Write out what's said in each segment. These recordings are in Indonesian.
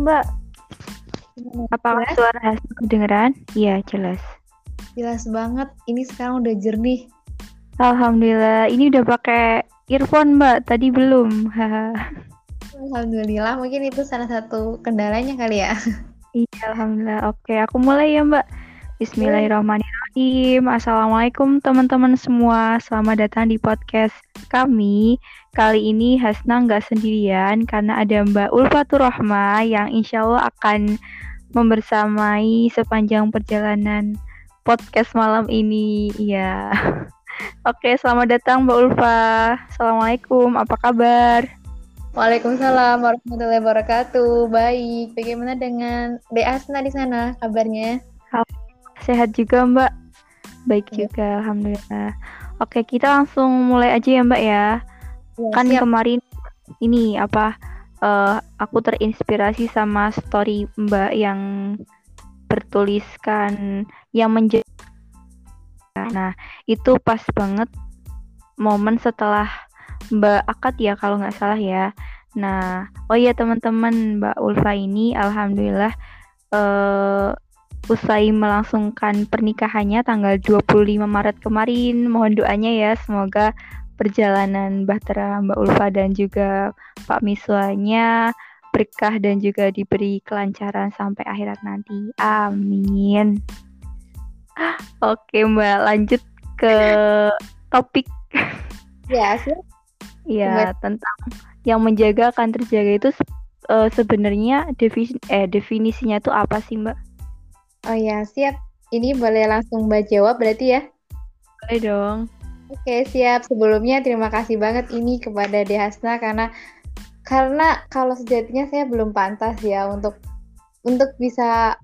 Mbak. Apakah Jelas? suara Hasna kedengeran? Iya, jelas. Jelas banget. Ini sekarang udah jernih. Alhamdulillah. Ini udah pakai earphone, Mbak. Tadi belum. Alhamdulillah. Mungkin itu salah satu kendalanya kali ya. Iya, alhamdulillah. Oke, aku mulai ya, Mbak. Bismillahirrahmanirrahim. Assalamualaikum teman-teman semua. Selamat datang di podcast kami. Kali ini Hasna nggak sendirian karena ada Mbak Ulfatur Rohma yang insya Allah akan membersamai sepanjang perjalanan podcast malam ini. Iya. Oke, selamat datang Mbak Ulfa. Assalamualaikum. Apa kabar? Waalaikumsalam warahmatullahi wabarakatuh. Baik. Bagaimana dengan De Asna di sana kabarnya? Sehat juga Mbak. Baik Iya. juga, alhamdulillah. Oke, kita langsung mulai aja ya Mbak ya. Ya, kan siap. kemarin ini apa eh, aku terinspirasi sama story Mbak yang bertuliskan yang menjadi nah itu pas banget momen setelah Mbak akad ya kalau nggak salah ya nah oh iya teman-teman Mbak Ulfa ini alhamdulillah eh, usai melangsungkan pernikahannya tanggal 25 Maret kemarin mohon doanya ya semoga perjalanan Bahtera Mbak Ulfa dan juga Pak Miswanya berkah dan juga diberi kelancaran sampai akhirat nanti. Amin. Oke Mbak, lanjut ke topik Ya, siap. ya tentang yang menjaga akan terjaga itu eh, sebenarnya definisi eh definisinya itu apa sih Mbak? Oh ya, siap. Ini boleh langsung Mbak jawab berarti ya? Boleh dong. Oke, siap. Sebelumnya terima kasih banget ini kepada De Hasna karena karena kalau sejatinya saya belum pantas ya untuk untuk bisa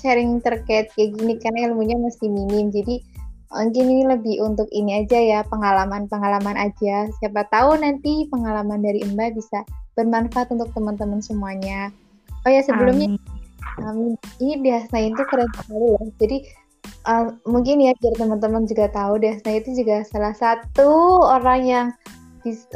sharing terkait kayak gini karena ilmunya masih minim. Jadi mungkin ini lebih untuk ini aja ya, pengalaman-pengalaman aja. Siapa tahu nanti pengalaman dari Mbak bisa bermanfaat untuk teman-teman semuanya. Oh ya, sebelumnya Amin. Amin. Ini Desna itu keren sekali loh. Jadi uh, mungkin ya biar teman-teman juga tahu Desna itu juga salah satu orang yang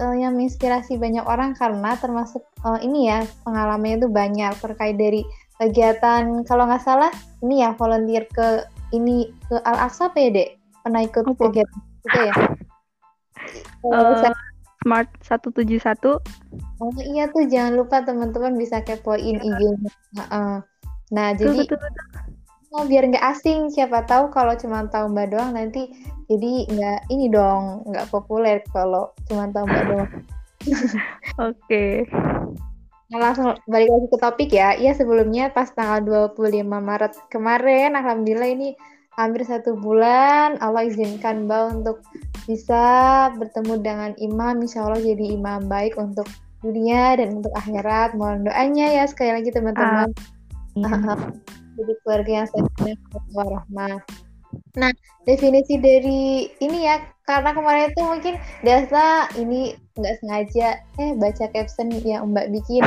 uh, yang menginspirasi banyak orang karena termasuk uh, ini ya pengalamannya itu banyak terkait dari kegiatan kalau nggak salah ini ya volunteer ke ini ke Al Aqsa apa ya dek? Pernah ikut Apa? kegiatan itu ya? Saya- Smart 171 Oh iya tuh jangan lupa teman-teman bisa kepoin IG-nya. Heeh. Nah Betul, jadi betul, betul. Oh, biar nggak asing, siapa tahu kalau cuma tahu Mbak doang nanti jadi nggak ini dong, nggak populer kalau cuma tahu Mbak doang. Oke. Nah, langsung balik lagi ke topik ya. Iya sebelumnya pas tanggal 25 Maret kemarin, Alhamdulillah ini hampir satu bulan Allah izinkan Mbak untuk bisa bertemu dengan imam, insya Allah jadi imam baik untuk dunia dan untuk akhirat. Mohon doanya ya sekali lagi teman-teman. Jadi keluarga yang sakinah warahmah. Nah, definisi dari ini ya, karena kemarin itu mungkin Dasa ini nggak sengaja eh baca caption yang Mbak bikin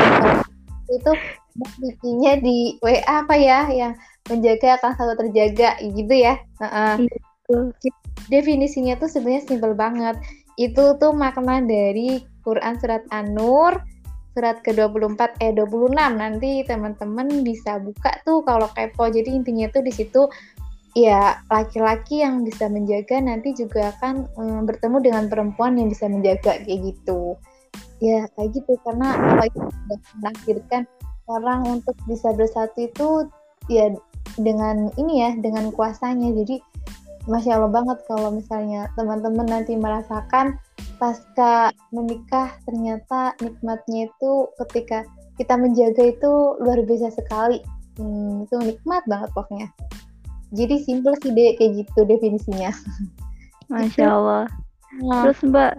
itu Mbak bikinnya di WA apa ya yang menjaga akan selalu terjaga gitu ya. Betul. Definisinya tuh sebenarnya simpel banget. Itu tuh makna dari Quran surat An-Nur surat ke-24 eh 26 nanti teman-teman bisa buka tuh kalau kepo. Jadi intinya tuh di situ ya laki-laki yang bisa menjaga nanti juga akan mm, bertemu dengan perempuan yang bisa menjaga kayak gitu. Ya kayak gitu karena Allah itu sudah menakdirkan orang untuk bisa bersatu itu ya dengan ini ya dengan kuasanya. Jadi masya Allah banget kalau misalnya teman-teman nanti merasakan pasca menikah ternyata nikmatnya itu ketika kita menjaga itu luar biasa sekali. Hmm, itu nikmat banget pokoknya. Jadi simple sih deh kayak gitu definisinya. Masya Allah. Nah, Terus Mbak,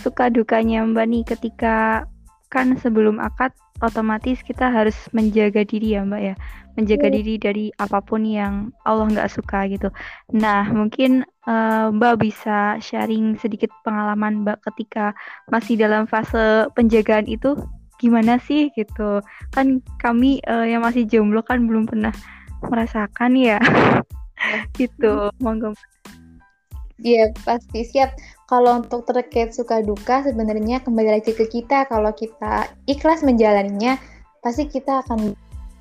suka dukanya Mbak nih ketika kan sebelum akad otomatis kita harus menjaga diri ya Mbak ya. Menjaga Iya. diri dari apa pun yang Allah nggak suka gitu. Nah, mungkin eh, Mbak bisa sharing sedikit pengalaman Mbak ketika masih dalam fase penjagaan itu gimana sih gitu. Kan kami eh, yang masih jomblo kan belum pernah merasakan ya. gitu. Monggo. Iya pasti siap. Kalau untuk terkait suka duka sebenarnya kembali lagi ke kita. Kalau kita ikhlas menjalaninya, pasti kita akan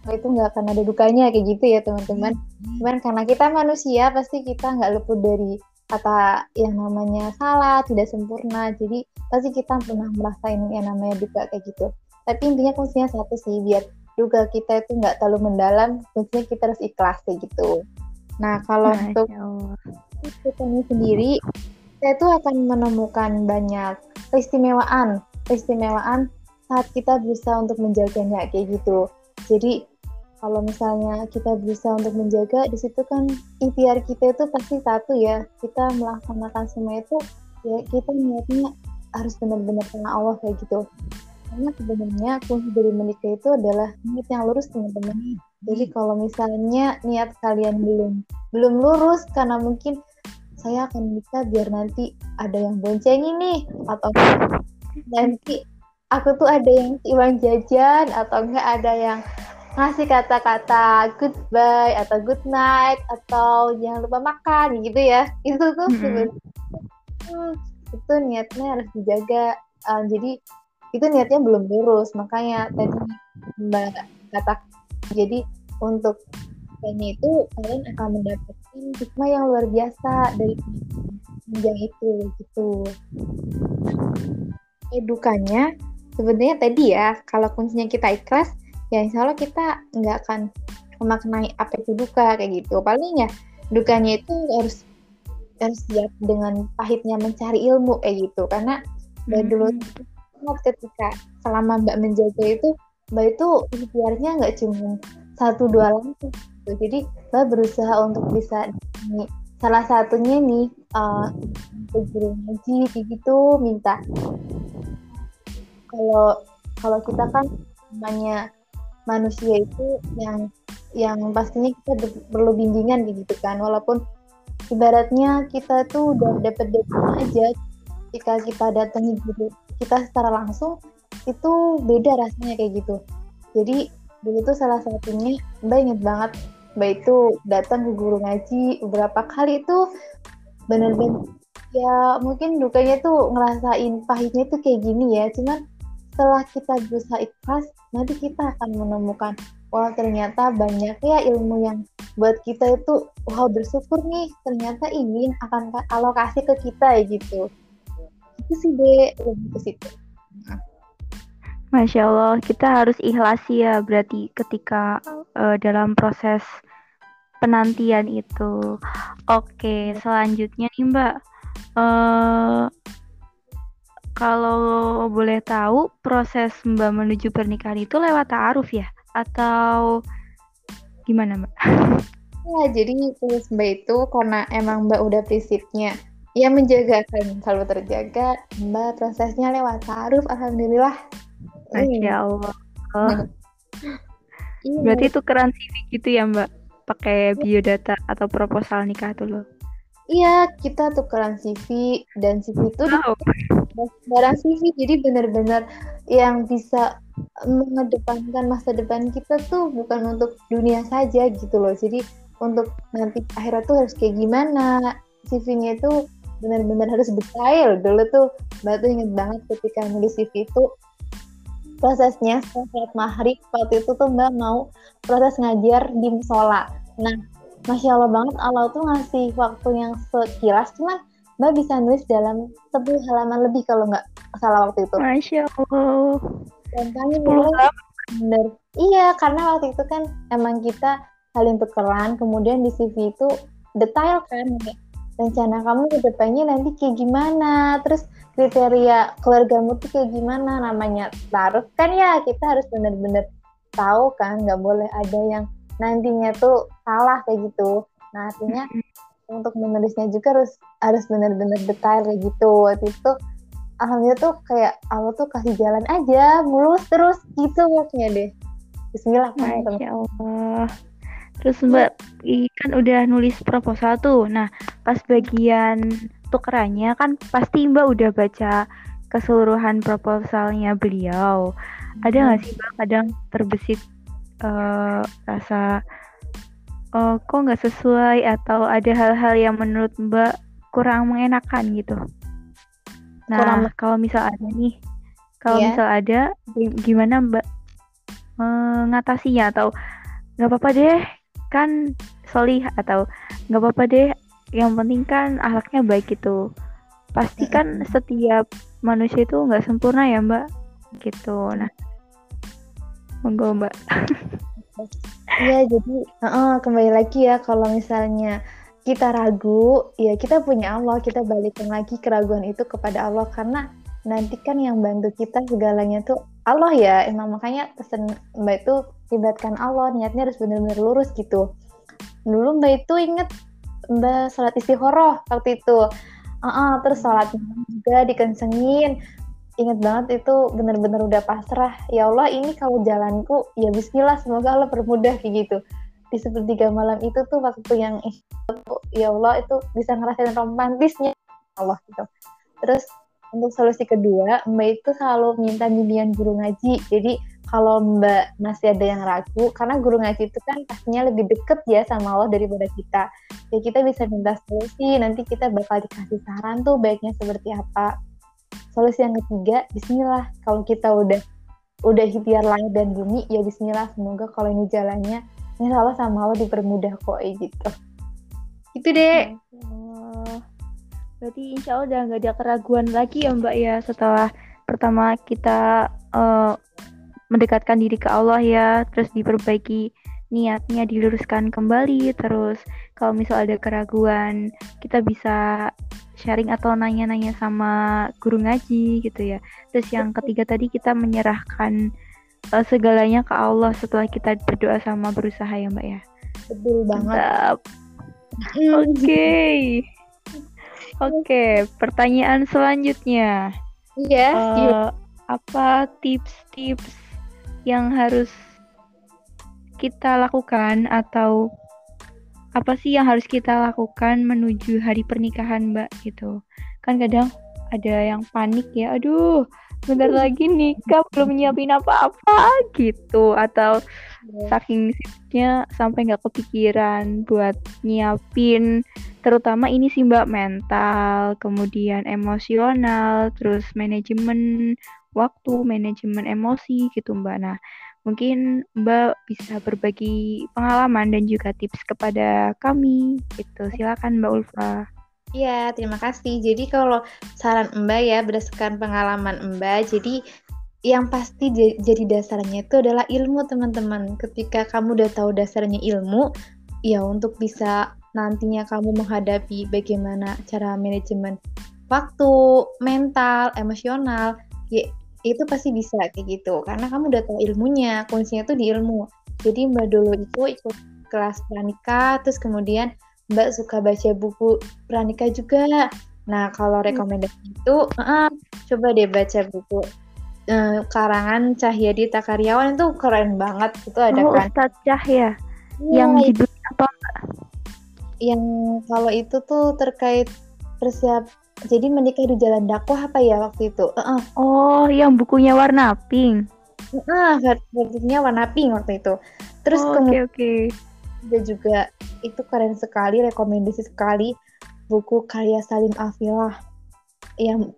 itu nggak akan ada dukanya kayak gitu ya teman-teman. Cuman karena kita manusia pasti kita nggak luput dari kata yang namanya salah, tidak sempurna. Jadi pasti kita pernah merasain yang namanya duka kayak gitu. Tapi intinya kuncinya satu sih biar duka kita itu nggak terlalu mendalam, kuncinya kita harus ikhlas kayak gitu. Nah kalau nah, untuk kita sendiri, kita itu akan menemukan banyak keistimewaan, keistimewaan saat kita berusaha untuk menjaganya kayak gitu. Jadi kalau misalnya kita berusaha untuk menjaga di situ kan ikhtiar kita itu pasti satu ya. Kita melaksanakan semua itu ya kita niatnya harus benar-benar karena Allah kayak gitu. Karena sebenarnya kunci dari menikah itu adalah niat yang lurus teman-teman. Jadi kalau misalnya niat kalian belum belum lurus karena mungkin saya akan menikah biar nanti ada yang bonceng ini atau nanti aku tuh ada yang uang jajan atau enggak ada yang ngasih kata-kata goodbye atau good night atau jangan lupa makan gitu ya itu tuh mm -hmm. sebenarnya itu niatnya harus dijaga uh, jadi itu niatnya belum lurus makanya tadi mbak kata jadi untuk kayaknya itu kalian akan mendapatkan hikmah yang luar biasa dari panjang itu gitu. Edukanya sebenarnya tadi ya kalau kuncinya kita ikhlas ya insya Allah kita nggak akan memaknai apa itu duka kayak gitu. Paling ya dukanya itu harus harus siap dengan pahitnya mencari ilmu kayak gitu. Karena dari dulu hmm. ketika selama mbak menjaga itu mbak itu ikhtiarnya nggak cuma satu dua langkah gitu. jadi mbak berusaha untuk bisa ini salah satunya nih uh, guru ngaji gitu minta. Kalau kalau kita kan namanya manusia itu yang yang pastinya kita perlu bimbingan gitu kan. Walaupun ibaratnya kita tuh udah dapet data aja ketika kita datangi guru kita secara langsung itu beda rasanya kayak gitu. Jadi dulu salah satunya mbak inget banget mbak itu datang ke guru ngaji beberapa kali itu bener-bener ya mungkin dukanya tuh ngerasain pahitnya tuh kayak gini ya cuman setelah kita berusaha ikhlas, nanti kita akan menemukan, wah ternyata banyak ya ilmu yang buat kita itu, wah bersyukur nih, ternyata ini akan alokasi ke kita ya gitu. Itu sih deh, lebih ke situ. Masya Allah, kita harus ikhlas ya berarti ketika uh, dalam proses penantian itu. Oke, selanjutnya nih Mbak, uh, kalau boleh tahu, proses Mbak menuju pernikahan itu lewat ta'aruf ya? Atau gimana Mbak? Ya, jadi terus Mbak itu karena emang Mbak udah prinsipnya ya menjaga kan kalau terjaga Mbak prosesnya lewat ta'aruf Alhamdulillah. Masya Allah. Oh. Berarti itu keren CV gitu ya Mbak? Pakai biodata atau proposal nikah dulu. Iya, kita tukeran CV dan CV itu oh. barang CV jadi benar-benar yang bisa mengedepankan masa depan kita tuh bukan untuk dunia saja gitu loh. Jadi untuk nanti akhirat tuh harus kayak gimana. CV-nya itu benar-benar harus detail. Dulu tuh Mbak tuh inget banget ketika nulis CV itu prosesnya setelah maghrib waktu itu tuh Mbak mau proses ngajar di musola. Nah, Masya Allah banget Allah tuh ngasih waktu yang sekilas cuman Mbak bisa nulis dalam 10 halaman lebih kalau nggak salah waktu itu. Masya Allah. Dan kami bener. Iya, karena waktu itu kan emang kita saling tukeran, kemudian di CV itu detail kan, rencana kamu ke depannya nanti kayak gimana, terus kriteria keluargamu tuh kayak gimana, namanya taruh kan ya kita harus bener-bener tahu kan, nggak boleh ada yang nantinya tuh salah kayak gitu. Nah artinya untuk menulisnya juga harus harus benar-benar detail kayak gitu. Waktu itu alhamdulillah tuh kayak Allah tuh kasih jalan aja mulus terus gitu maksudnya deh. Bismillah Masya Allah. Terus Mbak kan udah nulis proposal tuh. Nah pas bagian tukerannya kan pasti Mbak udah baca keseluruhan proposalnya beliau ada nggak sih Mbak kadang terbesit uh, rasa oh, kok nggak sesuai atau ada hal-hal yang menurut Mbak kurang mengenakan gitu. Nah, kurang... kalau misal ada nih, kalau yeah. misal ada, gimana Mbak uh, mengatasinya atau nggak apa-apa deh kan solih atau nggak apa-apa deh yang penting kan ahlaknya baik gitu. Pasti kan setiap manusia itu nggak sempurna ya mbak? Gitu. Nah monggo mbak. Iya, jadi uh, kembali lagi ya kalau misalnya kita ragu, ya kita punya Allah, kita balikin lagi keraguan itu kepada Allah karena nanti kan yang bantu kita segalanya tuh Allah ya. Emang makanya pesan Mbak itu libatkan Allah, niatnya harus benar-benar lurus gitu. Dulu Mbak itu inget sholat istikharah waktu itu. Uh -uh, terus sholat juga dikencengin. Inget banget itu bener-bener udah pasrah. Ya Allah ini kalau jalanku ya Bismillah semoga Allah permudah kayak gitu. Di sepertiga malam itu tuh waktu yang ya Allah itu bisa ngerasain romantisnya. Allah gitu. Terus untuk solusi kedua Mbak itu selalu minta bimbingan guru ngaji. Jadi kalau Mbak masih ada yang ragu karena guru ngaji itu kan pastinya lebih deket ya sama Allah daripada kita. Ya kita bisa minta solusi nanti kita bakal dikasih saran tuh baiknya seperti apa. Solusi yang ketiga Bismillah. Kalau kita udah udah ikhtiar langit dan bumi ya Bismillah semoga kalau ini jalannya ini Allah sama Allah dipermudah kok gitu. Itu deh. Oh, berarti insya Allah udah nggak ada keraguan lagi ya Mbak ya setelah pertama kita uh, mendekatkan diri ke Allah ya terus diperbaiki niatnya diluruskan kembali terus kalau misal ada keraguan kita bisa sharing atau nanya-nanya sama guru ngaji gitu ya. Terus yang ketiga tadi kita menyerahkan uh, segalanya ke Allah setelah kita berdoa sama berusaha ya Mbak ya. Betul banget. Oke. Okay. Oke, okay, pertanyaan selanjutnya. Iya. Yeah, uh, apa tips-tips yang harus kita lakukan atau apa sih yang harus kita lakukan menuju hari pernikahan mbak gitu kan kadang ada yang panik ya aduh bentar lagi nikah belum nyiapin apa-apa gitu atau iya. saking sibuknya sampai nggak kepikiran buat nyiapin terutama ini sih mbak mental kemudian emosional terus manajemen waktu manajemen emosi gitu mbak nah Mungkin Mbak bisa berbagi pengalaman dan juga tips kepada kami. Gitu. Silakan Mbak Ulfa. Iya, terima kasih. Jadi kalau saran Mbak ya berdasarkan pengalaman Mbak, jadi yang pasti jadi dasarnya itu adalah ilmu teman-teman. Ketika kamu udah tahu dasarnya ilmu, ya untuk bisa nantinya kamu menghadapi bagaimana cara manajemen waktu, mental, emosional, ya itu pasti bisa kayak gitu. Karena kamu udah tahu ilmunya kuncinya tuh di ilmu. Jadi mbak dulu itu ikut kelas pranika terus kemudian mbak suka baca buku pranika juga. Nah kalau hmm. rekomendasi itu uh, coba deh baca buku uh, karangan Cahyadi Takaryawan itu keren banget. Itu ada oh, kan? Ustadz Cahya ya, yang apa? yang kalau itu tuh terkait persiap jadi menikah di jalan dakwah apa ya waktu itu? Uh -uh. Oh, yang bukunya warna pink. Uh, bukunya warna pink waktu itu. Terus oh, kemudian okay, okay. juga itu keren sekali, rekomendasi sekali buku karya Salim Afilah yang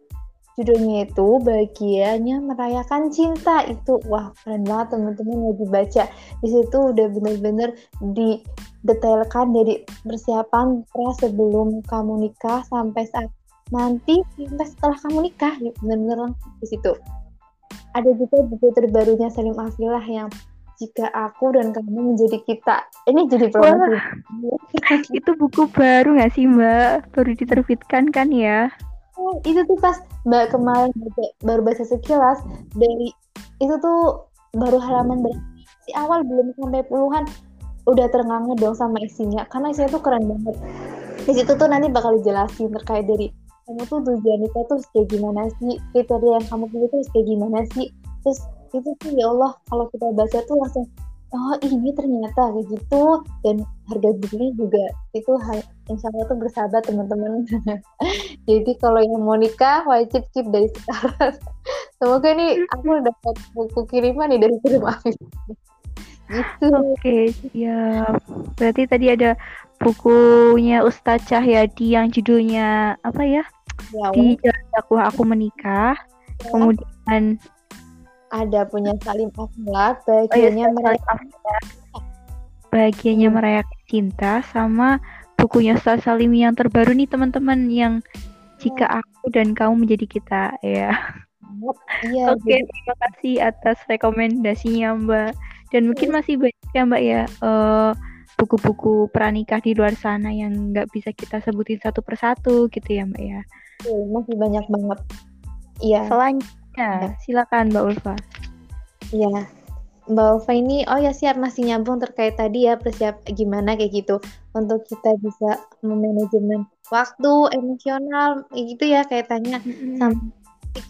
judulnya itu bagiannya merayakan cinta itu wah keren banget teman-teman lagi baca di situ udah bener-bener didetailkan dari persiapan pra sebelum kamu nikah sampai saat nanti sampai setelah kamu nikah benar-benar lengkap di situ. Ada juga buku terbarunya Salim Afilah yang jika aku dan kamu menjadi kita. Ini jadi promosi itu buku baru nggak sih mbak? Baru diterbitkan kan ya? Oh, itu tuh pas mbak kemarin baru baca sekilas dari itu tuh baru halaman dari si awal belum sampai puluhan. Udah terengah dong sama isinya karena isinya tuh keren banget. Di situ tuh nanti bakal dijelasin terkait dari kamu tuh tujuan nikah tuh kayak gimana sih? Kriteria yang kamu pilih tuh kayak gimana sih? Terus itu tuh ya Allah kalau kita baca tuh langsung oh ini ternyata kayak gitu. Dan harga bukunya juga itu insya Allah tuh bersahabat teman-teman. Jadi kalau yang mau nikah wajib keep dari sekarang. Semoga nih aku dapat buku kiriman nih dari kirim Afif gitu. Oke okay, ya berarti tadi ada bukunya Ustadz Cahyadi yang judulnya apa ya? ya di jalan dakwah aku menikah. Ya. Kemudian ada punya salim akhlak oh, iya, merayakan bahagianya hmm. merayakan cinta sama bukunya Ustaz Salim yang terbaru nih teman-teman yang jika hmm. aku dan kamu menjadi kita ya. Iya. Oke, okay, terima kasih atas rekomendasinya Mbak. Dan mungkin iya. masih banyak ya Mbak ya uh, buku-buku pranikah di luar sana yang nggak bisa kita sebutin satu persatu gitu ya Mbak ya. Iya, masih banyak banget. Iya. Selanjutnya, ya. silakan Mbak Ulfa. Iya. Mbak Ulfa ini, oh ya siap masih nyambung terkait tadi ya persiap gimana kayak gitu untuk kita bisa memanajemen waktu emosional gitu ya kaitannya mm-hmm. sama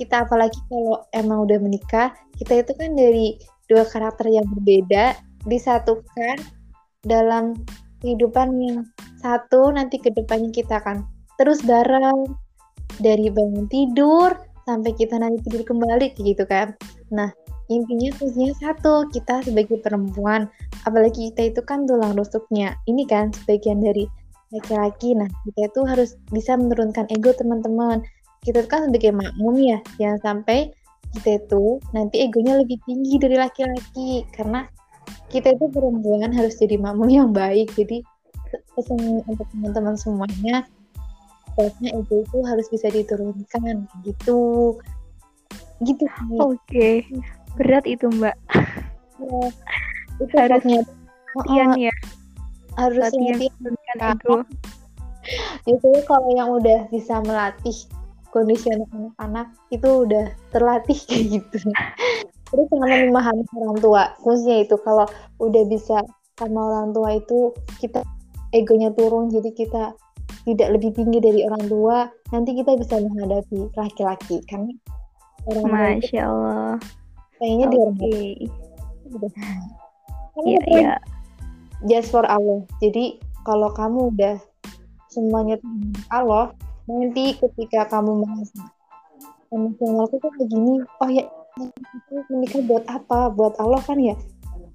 kita apalagi kalau emang udah menikah kita itu kan dari dua karakter yang berbeda disatukan dalam kehidupan yang satu nanti ke depannya kita akan terus bareng. Dari bangun tidur sampai kita nanti tidur kembali gitu kan. Nah intinya tujuannya satu kita sebagai perempuan. Apalagi kita itu kan tulang rusuknya. Ini kan sebagian dari laki-laki. Nah kita itu harus bisa menurunkan ego teman-teman. Kita kan sebagai makmum ya. Jangan sampai kita itu nanti egonya lebih tinggi dari laki-laki. Karena kita itu perempuan harus jadi makmum yang baik. Jadi pesan untuk teman-teman semuanya pokoknya ego itu harus bisa diturunkan gitu. Gitu oke. Okay. berat itu mbak. Ya, itu harusnya latihan oh, ya. Harus latihan itu kalau yang udah bisa melatih kondisi anak-anak itu udah terlatih kayak gitu terus sama memahami orang tua. Khususnya itu kalau udah bisa sama orang tua itu kita egonya turun jadi kita tidak lebih tinggi dari orang tua nanti kita bisa menghadapi laki-laki. Kan orang Masya Allah. kayaknya okay. dia iya iya. just for Allah. Jadi kalau kamu udah semuanya Allah nanti ketika kamu merasa emosionalku tuh kayak gini oh ya menikah buat apa? Buat Allah kan ya?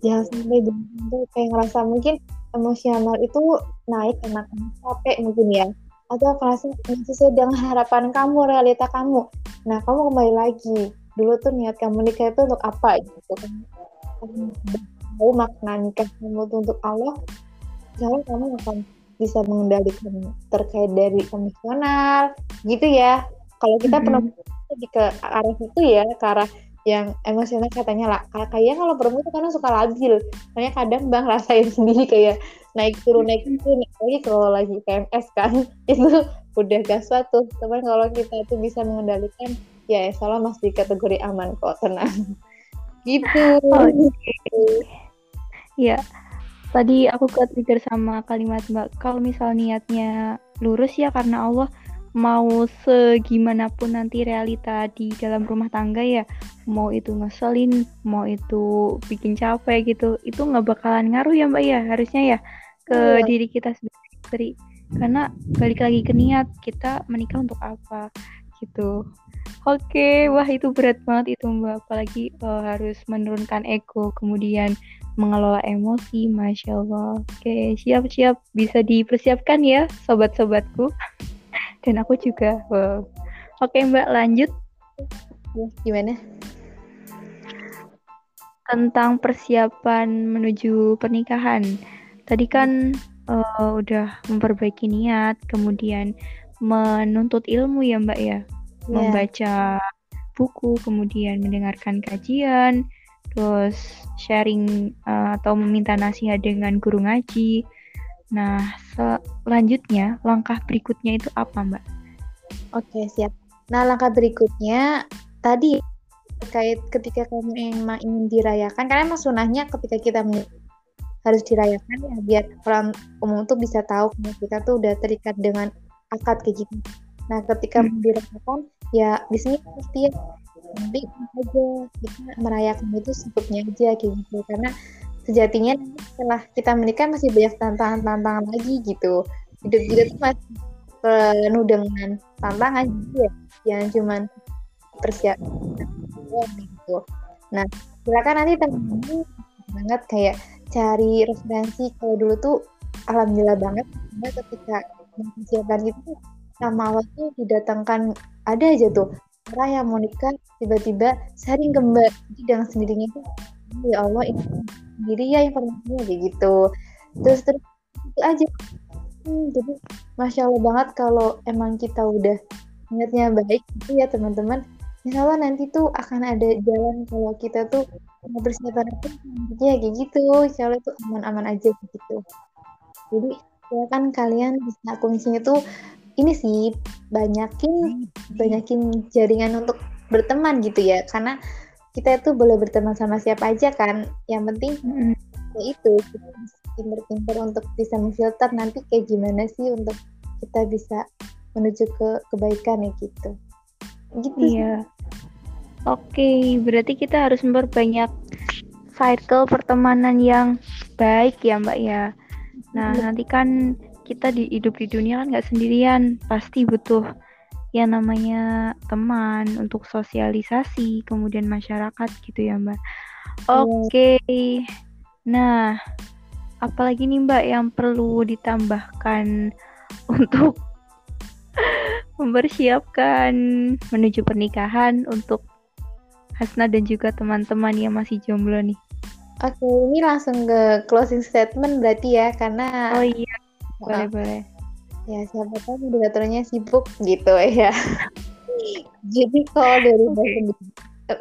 Jangan sampai jangan sampai kayak ngerasa mungkin emosional itu naik karena kamu capek mungkin ya. Atau merasa sesuai dengan harapan kamu realita kamu. Nah kamu kembali lagi. Dulu tuh niat kamu nikah itu untuk apa gitu kan? Tahu makna nikah kamu itu untuk Allah jadi kamu akan bisa mengendalikan terkait dari emosional gitu ya. Kalau kita mm -hmm. pernah lebih ke arah itu ya ke arah yang emosional katanya lah. Kayaknya kalau perempuan itu karena suka labil. Makanya kadang bang rasain sendiri kayak naik turun naik turun. Lagi kalau lagi PMS kan itu udah gas tuh teman kalau kita itu bisa mengendalikan ya salah masih kategori aman kok tenang. Gitu. Oh, okay. ya tadi aku ke trigger sama kalimat mbak. Kalau misal niatnya lurus ya karena Allah mau segimanapun nanti realita di dalam rumah tangga ya mau itu ngeselin mau itu bikin capek gitu itu nggak bakalan ngaruh ya mbak ya harusnya ya ke iya. diri kita sebagai istri karena balik lagi ke niat kita menikah untuk apa gitu oke wah itu berat banget itu mbak apalagi uh, harus menurunkan ego kemudian mengelola emosi, masya Allah. Oke, siap-siap bisa dipersiapkan ya, sobat-sobatku. Dan aku juga. Wow. Oke Mbak, lanjut. Gimana? Tentang persiapan menuju pernikahan. Tadi kan uh, udah memperbaiki niat, kemudian menuntut ilmu ya Mbak ya, yeah. membaca buku, kemudian mendengarkan kajian, terus sharing uh, atau meminta nasihat dengan guru ngaji. Nah, selanjutnya langkah berikutnya itu apa, Mbak? Oke, siap. Nah, langkah berikutnya tadi terkait ketika kamu emang ingin dirayakan, karena emang sunahnya ketika kita harus dirayakan ya biar orang umum tuh bisa tahu kalau kita tuh udah terikat dengan akad kayak gitu. Nah, ketika hmm. dirayakan ya di sini pasti tapi aja kita merayakan itu sebutnya aja kayak gitu karena sejatinya setelah kita menikah masih banyak tantangan-tantangan lagi gitu. Hidup kita tuh masih penuh dengan tantangan gitu ya jangan cuman persiapan gitu. Nah silakan nanti teman-teman banget kayak cari referensi. Kalau dulu tuh alhamdulillah banget ketika persiapan itu sama Allah tuh didatangkan ada aja tuh. Orang yang mau nikah tiba-tiba sering kembar jadi dengan sendirinya itu ya Allah ini sendiri ya informasinya kayak gitu. Terus terus itu aja. Hmm, jadi masya Allah banget kalau emang kita udah niatnya baik itu ya teman-teman. Insya Allah nanti tuh akan ada jalan kalau kita tuh persiapan itu ya kayak gitu. Insya Allah itu aman-aman aja gitu. Jadi ya kan kalian bisa kuncinya tuh ini sih banyakin banyakin jaringan untuk berteman gitu ya. Karena kita itu boleh berteman sama siapa aja kan yang penting mm. itu kita pinter-pinter untuk bisa memfilter nanti kayak gimana sih untuk kita bisa menuju ke kebaikan ya gitu gitu iya Oke, berarti kita harus memperbanyak cycle pertemanan yang baik ya Mbak ya. Nah, hmm. nanti kan kita di hidup di dunia kan nggak sendirian, pasti butuh yang namanya teman untuk sosialisasi, kemudian masyarakat gitu ya Mbak. Iya. Oke, nah apalagi nih Mbak yang perlu ditambahkan untuk mempersiapkan menuju pernikahan untuk Hasna dan juga teman-teman yang masih jomblo nih. Oke, ini langsung ke closing statement berarti ya, karena Oh iya, boleh boleh. Ya siapa tahu moderatornya sibuk gitu ya. Jadi kalau dari okay.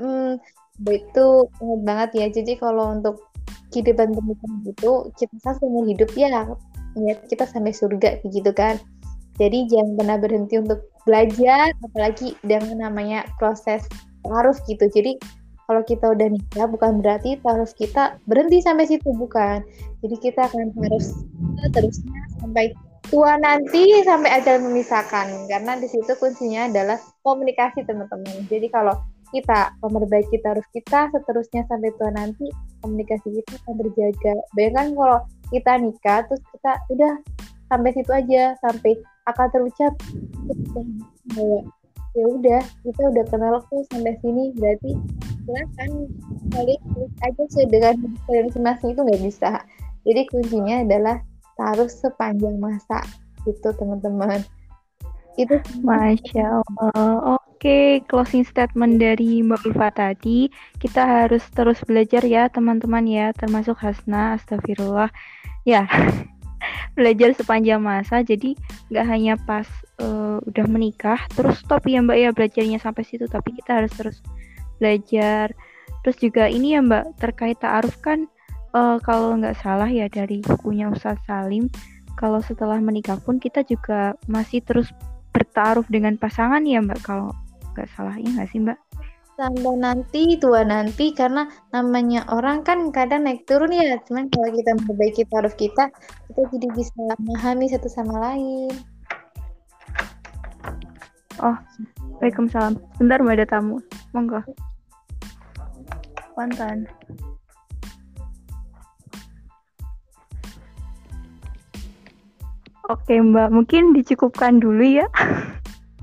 um, itu ingat banget ya. Jadi kalau untuk kehidupan pernikahan itu kita kan seumur hidup ya, ya kita sampai surga gitu kan. Jadi jangan pernah berhenti untuk belajar, apalagi dengan namanya proses harus gitu jadi kalau kita udah nikah bukan berarti harus kita berhenti sampai situ bukan jadi kita akan harus terusnya sampai tua nanti sampai ajal memisahkan karena di situ kuncinya adalah komunikasi teman-teman. Jadi kalau kita memperbaiki harus kita seterusnya sampai tua nanti komunikasi kita akan terjaga. Bayangkan kalau kita nikah terus kita udah sampai situ aja sampai akan terucap ya udah kita udah kenal tuh sampai sini berarti silakan kalian aja dengan kalian masing-masing itu nggak bisa. Jadi kuncinya adalah taruh sepanjang masa itu teman-teman. Itu masya allah. Oke, closing statement dari Mbak Ulfa tadi, kita harus terus belajar ya teman-teman ya, termasuk Hasna, astagfirullah. Ya, belajar sepanjang masa jadi nggak hanya pas uh, udah menikah terus stop ya mbak ya belajarnya sampai situ tapi kita harus terus belajar. Terus juga ini ya mbak terkait ta'aruf kan uh, kalau nggak salah ya dari bukunya Ustadz Salim kalau setelah menikah pun kita juga masih terus bertaruh dengan pasangan ya mbak? Kalau nggak salah ya nggak sih mbak? Sampai nanti tua nanti karena namanya orang kan kadang naik turun ya. Cuman kalau kita memperbaiki taruh kita kita jadi bisa memahami satu sama lain. Oh Waalaikumsalam. Bentar mbak ada tamu. Monggo. Pantan. Oke Mbak, mungkin dicukupkan dulu ya.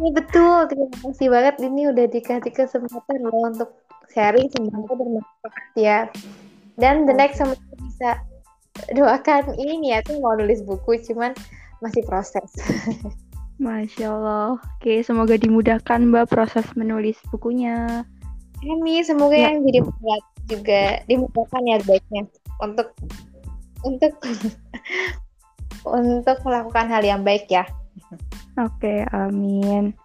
Ini betul, terima kasih banget ini udah dikasih kesempatan loh untuk sharing semoga bermanfaat ya. Dan the next semoga bisa doakan ini ya tuh mau nulis buku cuman masih proses. Masya Allah. Oke, semoga dimudahkan Mbak proses menulis bukunya. Ini semoga ya. yang jadi berat juga dimudahkan ya baiknya untuk untuk untuk melakukan hal yang baik ya. Oke, amin.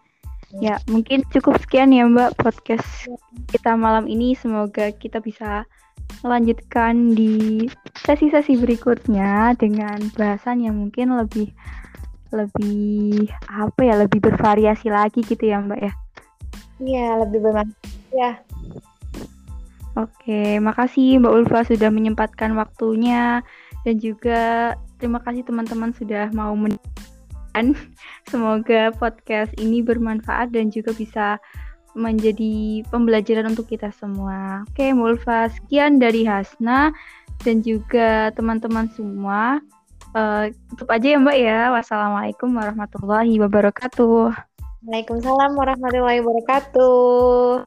Ya, mungkin cukup sekian ya Mbak podcast kita malam ini. Semoga kita bisa melanjutkan di sesi-sesi berikutnya dengan bahasan yang mungkin lebih lebih apa ya, lebih bervariasi lagi gitu ya Mbak ya. Iya, lebih bermanfaat ya. Oke, makasih Mbak Ulfa sudah menyempatkan waktunya dan juga terima kasih teman-teman sudah mau men Semoga podcast ini bermanfaat dan juga bisa menjadi pembelajaran untuk kita semua. Oke, Mulfa, sekian dari Hasna dan juga teman-teman semua. Uh, tutup aja ya Mbak ya. Wassalamualaikum warahmatullahi wabarakatuh. Waalaikumsalam warahmatullahi wabarakatuh.